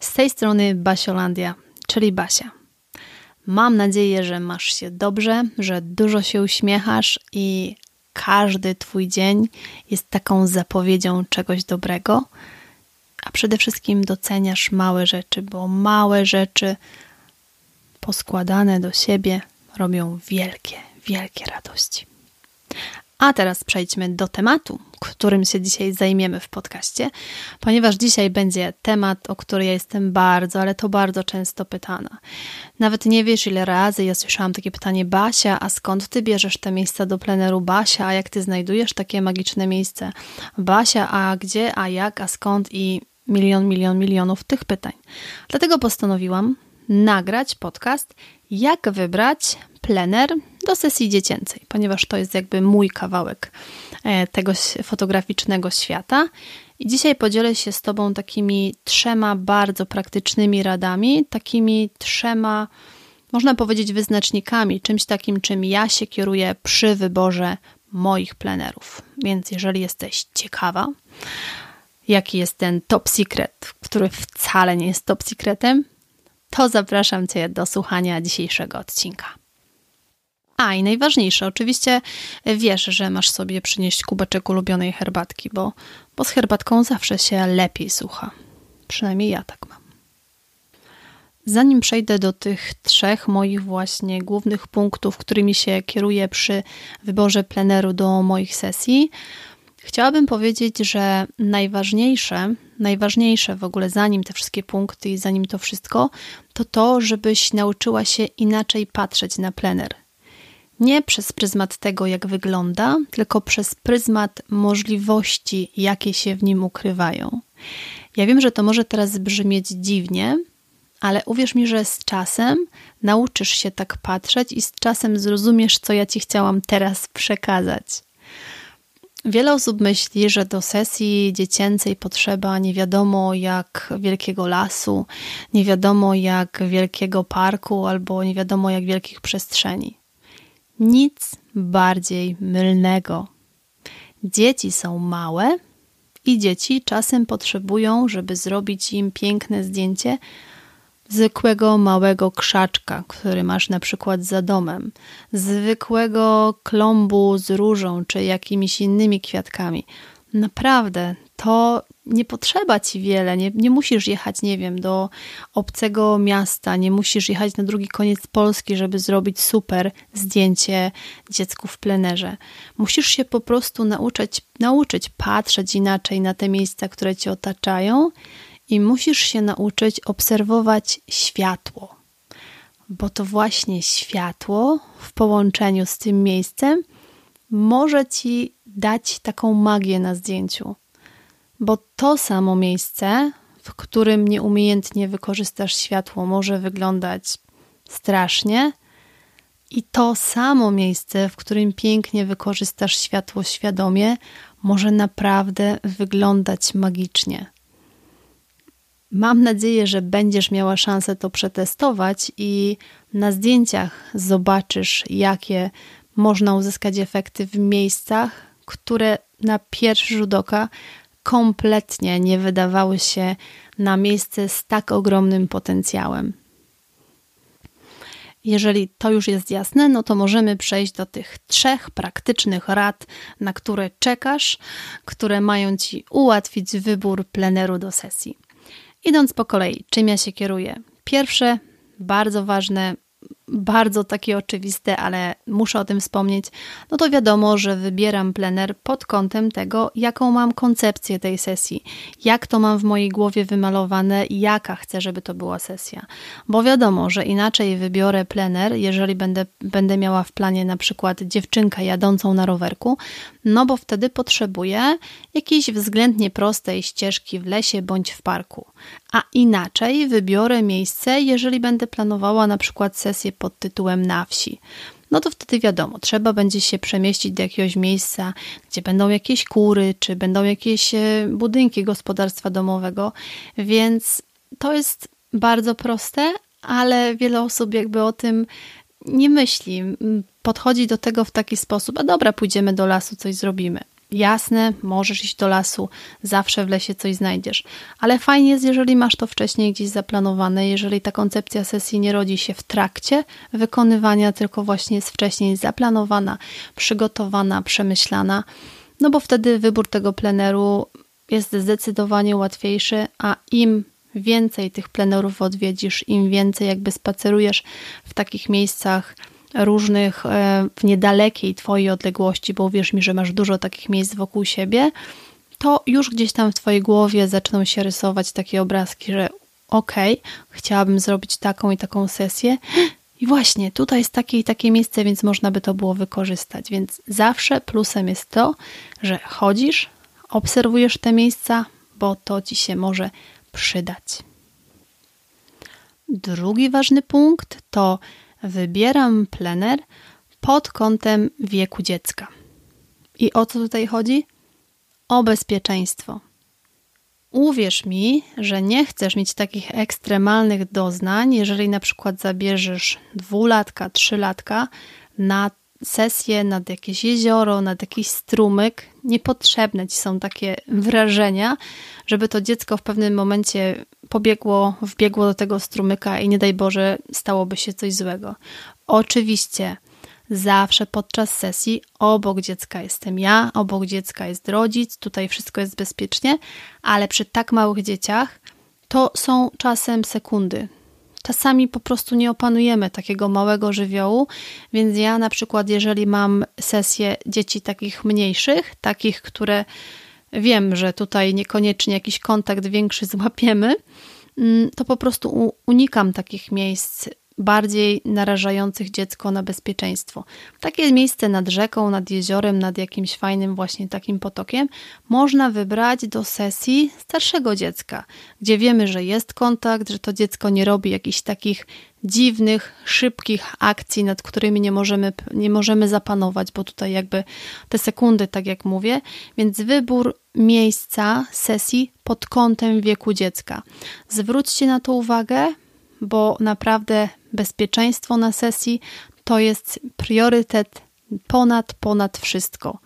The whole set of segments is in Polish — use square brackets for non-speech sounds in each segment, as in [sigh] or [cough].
Z tej strony Basiolandia, czyli Basia. Mam nadzieję, że masz się dobrze, że dużo się uśmiechasz i każdy Twój dzień jest taką zapowiedzią czegoś dobrego, a przede wszystkim doceniasz małe rzeczy, bo małe rzeczy poskładane do siebie robią wielkie, wielkie radości. A teraz przejdźmy do tematu, którym się dzisiaj zajmiemy w podcaście, ponieważ dzisiaj będzie temat, o który ja jestem bardzo, ale to bardzo często pytana. Nawet nie wiesz, ile razy ja słyszałam takie pytanie: Basia, a skąd ty bierzesz te miejsca do pleneru? Basia, a jak ty znajdujesz takie magiczne miejsce? Basia, a gdzie, a jak, a skąd? I milion, milion, milionów tych pytań. Dlatego postanowiłam nagrać podcast, jak wybrać plener do sesji dziecięcej, ponieważ to jest jakby mój kawałek e, tego fotograficznego świata. I dzisiaj podzielę się z Tobą takimi trzema bardzo praktycznymi radami, takimi trzema, można powiedzieć, wyznacznikami, czymś takim, czym ja się kieruję przy wyborze moich plenerów. Więc jeżeli jesteś ciekawa, jaki jest ten top secret, który wcale nie jest top secretem, to zapraszam Cię do słuchania dzisiejszego odcinka. A i najważniejsze, oczywiście wiesz, że masz sobie przynieść kubeczek ulubionej herbatki, bo, bo z herbatką zawsze się lepiej słucha. Przynajmniej ja tak mam. Zanim przejdę do tych trzech moich właśnie głównych punktów, którymi się kieruję przy wyborze pleneru do moich sesji, chciałabym powiedzieć, że najważniejsze, najważniejsze w ogóle zanim te wszystkie punkty i zanim to wszystko, to to, żebyś nauczyła się inaczej patrzeć na plener nie przez pryzmat tego, jak wygląda, tylko przez pryzmat możliwości, jakie się w nim ukrywają. Ja wiem, że to może teraz brzmieć dziwnie, ale uwierz mi, że z czasem nauczysz się tak patrzeć i z czasem zrozumiesz, co ja ci chciałam teraz przekazać. Wiele osób myśli, że do sesji dziecięcej potrzeba nie wiadomo jak wielkiego lasu, nie wiadomo jak wielkiego parku albo nie wiadomo jak wielkich przestrzeni. Nic bardziej mylnego. Dzieci są małe i dzieci czasem potrzebują, żeby zrobić im piękne zdjęcie, zwykłego małego krzaczka, który masz na przykład za domem, zwykłego klombu z różą czy jakimiś innymi kwiatkami. Naprawdę, to nie potrzeba ci wiele, nie, nie musisz jechać, nie wiem, do obcego miasta, nie musisz jechać na drugi koniec Polski, żeby zrobić super zdjęcie dziecku w plenerze. Musisz się po prostu nauczyć, nauczyć patrzeć inaczej na te miejsca, które cię otaczają i musisz się nauczyć obserwować światło. Bo to właśnie światło w połączeniu z tym miejscem może ci dać taką magię na zdjęciu bo to samo miejsce, w którym nieumiejętnie wykorzystasz światło, może wyglądać strasznie, i to samo miejsce, w którym pięknie wykorzystasz światło świadomie, może naprawdę wyglądać magicznie. Mam nadzieję, że będziesz miała szansę to przetestować i na zdjęciach zobaczysz, jakie można uzyskać efekty w miejscach, które na pierwszy rzut oka kompletnie nie wydawały się na miejsce z tak ogromnym potencjałem. Jeżeli to już jest jasne, no to możemy przejść do tych trzech praktycznych rad, na które czekasz, które mają Ci ułatwić wybór pleneru do sesji. Idąc po kolei, czym ja się kieruję? Pierwsze, bardzo ważne, bardzo takie oczywiste, ale muszę o tym wspomnieć, no to wiadomo, że wybieram plener pod kątem tego, jaką mam koncepcję tej sesji, jak to mam w mojej głowie wymalowane jaka chcę, żeby to była sesja. Bo wiadomo, że inaczej wybiorę plener, jeżeli będę, będę miała w planie na przykład dziewczynkę jadącą na rowerku, no bo wtedy potrzebuję jakiejś względnie prostej ścieżki w lesie bądź w parku. A inaczej wybiorę miejsce, jeżeli będę planowała na przykład sesję pod tytułem na wsi. No to wtedy wiadomo, trzeba będzie się przemieścić do jakiegoś miejsca, gdzie będą jakieś kury, czy będą jakieś e, budynki gospodarstwa domowego, więc to jest bardzo proste, ale wiele osób jakby o tym nie myśli. Podchodzi do tego w taki sposób, a dobra, pójdziemy do lasu, coś zrobimy. Jasne, możesz iść do lasu, zawsze w lesie coś znajdziesz, ale fajnie jest, jeżeli masz to wcześniej gdzieś zaplanowane, jeżeli ta koncepcja sesji nie rodzi się w trakcie wykonywania, tylko właśnie jest wcześniej zaplanowana, przygotowana, przemyślana, no bo wtedy wybór tego pleneru jest zdecydowanie łatwiejszy, a im więcej tych plenerów odwiedzisz, im więcej jakby spacerujesz w takich miejscach, różnych e, w niedalekiej Twojej odległości, bo uwierz mi, że masz dużo takich miejsc wokół siebie, to już gdzieś tam w Twojej głowie zaczną się rysować takie obrazki, że okej, okay, chciałabym zrobić taką i taką sesję. I właśnie tutaj jest takie i takie miejsce, więc można by to było wykorzystać. Więc zawsze plusem jest to, że chodzisz, obserwujesz te miejsca, bo to ci się może przydać. Drugi ważny punkt to wybieram plener pod kątem wieku dziecka. I o co tutaj chodzi? O bezpieczeństwo. Uwierz mi, że nie chcesz mieć takich ekstremalnych doznań, jeżeli na przykład zabierzesz dwulatka, trzylatka na sesję nad jakieś jezioro, nad jakiś strumyk. Niepotrzebne ci są takie wrażenia, żeby to dziecko w pewnym momencie pobiegło, wbiegło do tego strumyka i nie daj Boże stałoby się coś złego. Oczywiście zawsze podczas sesji obok dziecka jestem ja, obok dziecka jest rodzic, tutaj wszystko jest bezpiecznie, ale przy tak małych dzieciach to są czasem sekundy. Czasami po prostu nie opanujemy takiego małego żywiołu, więc ja na przykład, jeżeli mam sesję dzieci takich mniejszych, takich, które wiem, że tutaj niekoniecznie jakiś kontakt większy złapiemy, mm, to po prostu unikam takich miejsc bardziej narażających dziecko na bezpieczeństwo. Takie miejsce nad rzeką, nad jeziorem, nad jakimś fajnym właśnie takim potokiem można wybrać do sesji starszego dziecka, gdzie wiemy, że jest kontakt, że to dziecko nie robi jakichś takich dziwnych, szybkich akcji, nad którymi nie możemy, nie możemy zapanować, bo tutaj jakby te sekundy, tak jak mówię, więc wybór miejsca sesji pod kątem wieku dziecka. Zwróćcie na to uwagę, bo naprawdę bezpieczeństwo na sesji to jest priorytet ponad, ponad wszystko.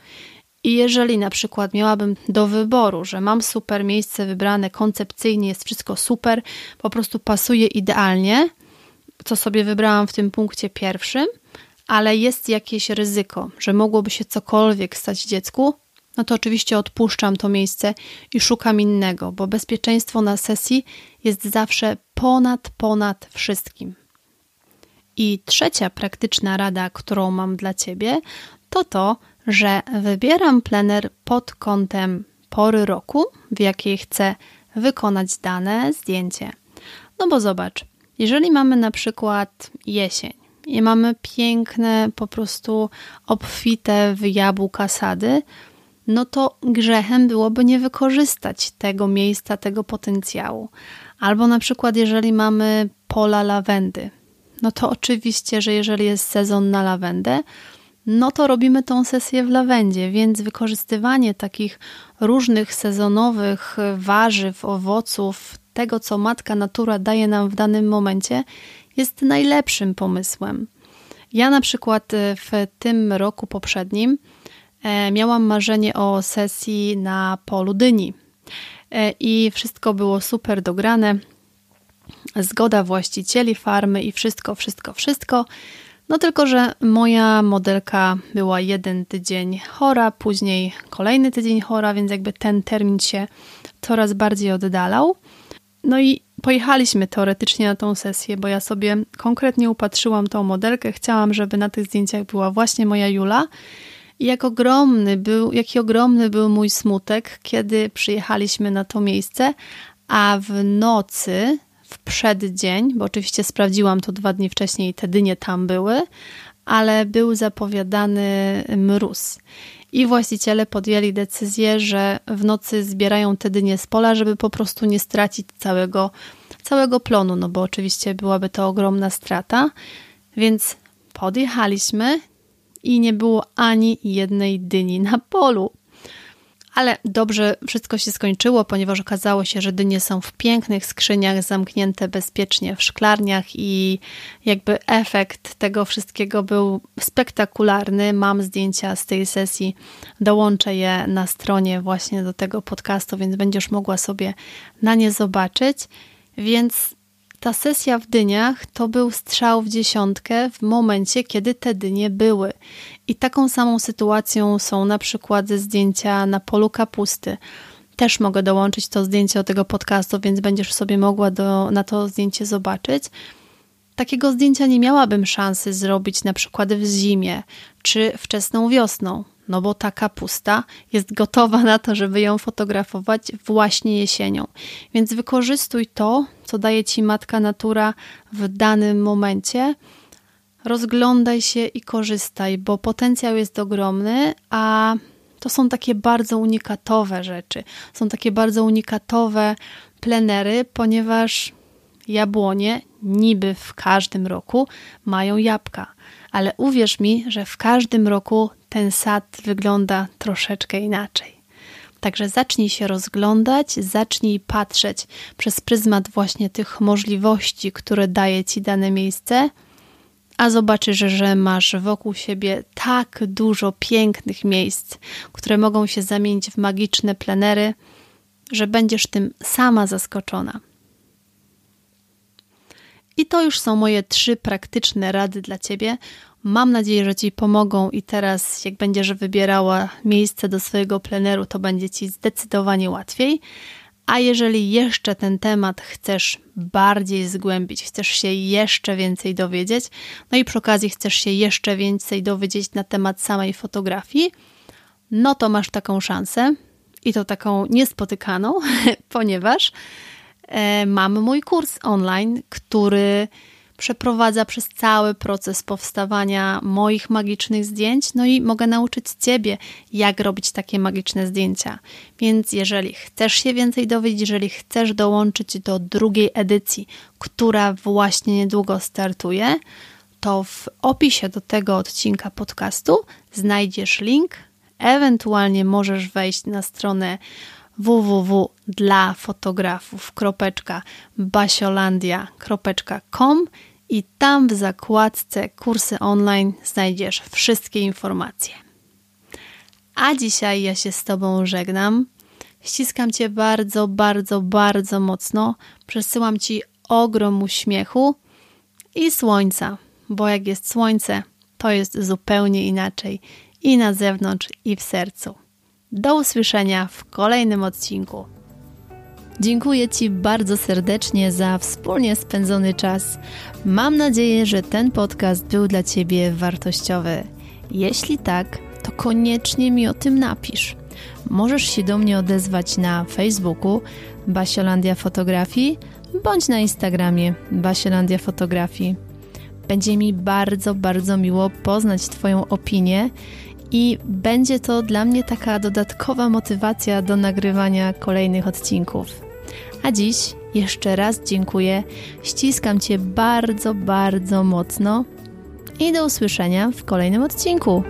I jeżeli na przykład miałabym do wyboru, że mam super miejsce wybrane koncepcyjnie, jest wszystko super, po prostu pasuje idealnie, co sobie wybrałam w tym punkcie pierwszym, ale jest jakieś ryzyko, że mogłoby się cokolwiek stać dziecku, no to oczywiście odpuszczam to miejsce i szukam innego, bo bezpieczeństwo na sesji jest zawsze ponad, ponad wszystkim. I trzecia praktyczna rada, którą mam dla Ciebie, to to, że wybieram plener pod kątem pory roku, w jakiej chcę wykonać dane zdjęcie. No bo zobacz, jeżeli mamy na przykład jesień i mamy piękne, po prostu obfite w jabłka sady, no to grzechem byłoby nie wykorzystać tego miejsca, tego potencjału. Albo na przykład, jeżeli mamy pola lawendy, no to oczywiście, że jeżeli jest sezon na lawendę, no to robimy tą sesję w lawendzie, więc wykorzystywanie takich różnych sezonowych warzyw, owoców, tego co matka natura daje nam w danym momencie, jest najlepszym pomysłem. Ja na przykład e, w tym roku poprzednim miałam marzenie o sesji na polu dyni e, i wszystko było super dograne zgoda właścicieli farmy i wszystko, wszystko, wszystko. No tylko, że moja modelka była jeden tydzień chora, później kolejny tydzień chora, więc jakby ten termin się coraz bardziej oddalał. No i pojechaliśmy teoretycznie na tą sesję, bo ja sobie konkretnie upatrzyłam tą modelkę. Chciałam, żeby na tych zdjęciach była właśnie moja Jula. Jak ogromny był, jaki ogromny był mój smutek, kiedy przyjechaliśmy na to miejsce, a w nocy, w przeddzień, bo oczywiście sprawdziłam to dwa dni wcześniej te dynie tam były, ale był zapowiadany mróz. I właściciele podjęli decyzję, że w nocy zbierają te dynie z pola, żeby po prostu nie stracić całego, całego plonu, no bo oczywiście byłaby to ogromna strata. Więc podjechaliśmy i nie było ani jednej dyni na polu. Ale dobrze wszystko się skończyło, ponieważ okazało się, że dynie są w pięknych skrzyniach, zamknięte bezpiecznie w szklarniach i jakby efekt tego wszystkiego był spektakularny. Mam zdjęcia z tej sesji, dołączę je na stronie właśnie do tego podcastu, więc będziesz mogła sobie na nie zobaczyć. Więc ta sesja w dyniach to był strzał w dziesiątkę w momencie, kiedy te dynie były. I taką samą sytuacją są na przykład zdjęcia na polu kapusty. Też mogę dołączyć to zdjęcie do tego podcastu, więc będziesz sobie mogła do, na to zdjęcie zobaczyć. Takiego zdjęcia nie miałabym szansy zrobić na przykład w zimie czy wczesną wiosną no bo ta kapusta jest gotowa na to, żeby ją fotografować właśnie jesienią. Więc wykorzystuj to, co daje ci matka natura w danym momencie. Rozglądaj się i korzystaj, bo potencjał jest ogromny, a to są takie bardzo unikatowe rzeczy. Są takie bardzo unikatowe plenery, ponieważ jabłonie niby w każdym roku mają jabłka, ale uwierz mi, że w każdym roku ten sad wygląda troszeczkę inaczej. Także zacznij się rozglądać, zacznij patrzeć przez pryzmat właśnie tych możliwości, które daje ci dane miejsce, a zobaczysz, że masz wokół siebie tak dużo pięknych miejsc, które mogą się zamienić w magiczne plenery, że będziesz tym sama zaskoczona. I to już są moje trzy praktyczne rady dla Ciebie. Mam nadzieję, że Ci pomogą i teraz, jak będziesz wybierała miejsce do swojego pleneru, to będzie Ci zdecydowanie łatwiej. A jeżeli jeszcze ten temat chcesz bardziej zgłębić, chcesz się jeszcze więcej dowiedzieć, no i przy okazji chcesz się jeszcze więcej dowiedzieć na temat samej fotografii, no to masz taką szansę i to taką niespotykaną, [laughs] ponieważ mam mój kurs online, który przeprowadza przez cały proces powstawania moich magicznych zdjęć, no i mogę nauczyć Ciebie, jak robić takie magiczne zdjęcia. Więc jeżeli chcesz się więcej dowiedzieć, jeżeli chcesz dołączyć do drugiej edycji, która właśnie niedługo startuje, to w opisie do tego odcinka podcastu znajdziesz link. Ewentualnie możesz wejść na stronę www.dlafotografów.basiolandia.com i tam w zakładce kursy online znajdziesz wszystkie informacje. A dzisiaj ja się z Tobą żegnam. Ściskam Cię bardzo, bardzo, bardzo mocno. Przesyłam Ci ogrom uśmiechu i słońca, bo jak jest słońce, to jest zupełnie inaczej i na zewnątrz, i w sercu. Do usłyszenia w kolejnym odcinku. Dziękuję Ci bardzo serdecznie za wspólnie spędzony czas. Mam nadzieję, że ten podcast był dla Ciebie wartościowy. Jeśli tak, to koniecznie mi o tym napisz. Możesz się do mnie odezwać na Facebooku Basiolandia Fotografii bądź na Instagramie Basiolandia Fotografii. Będzie mi bardzo, bardzo miło poznać Twoją opinię i będzie to dla mnie taka dodatkowa motywacja do nagrywania kolejnych odcinków. A dziś jeszcze raz dziękuję, ściskam Cię bardzo, bardzo mocno i do usłyszenia w kolejnym odcinku.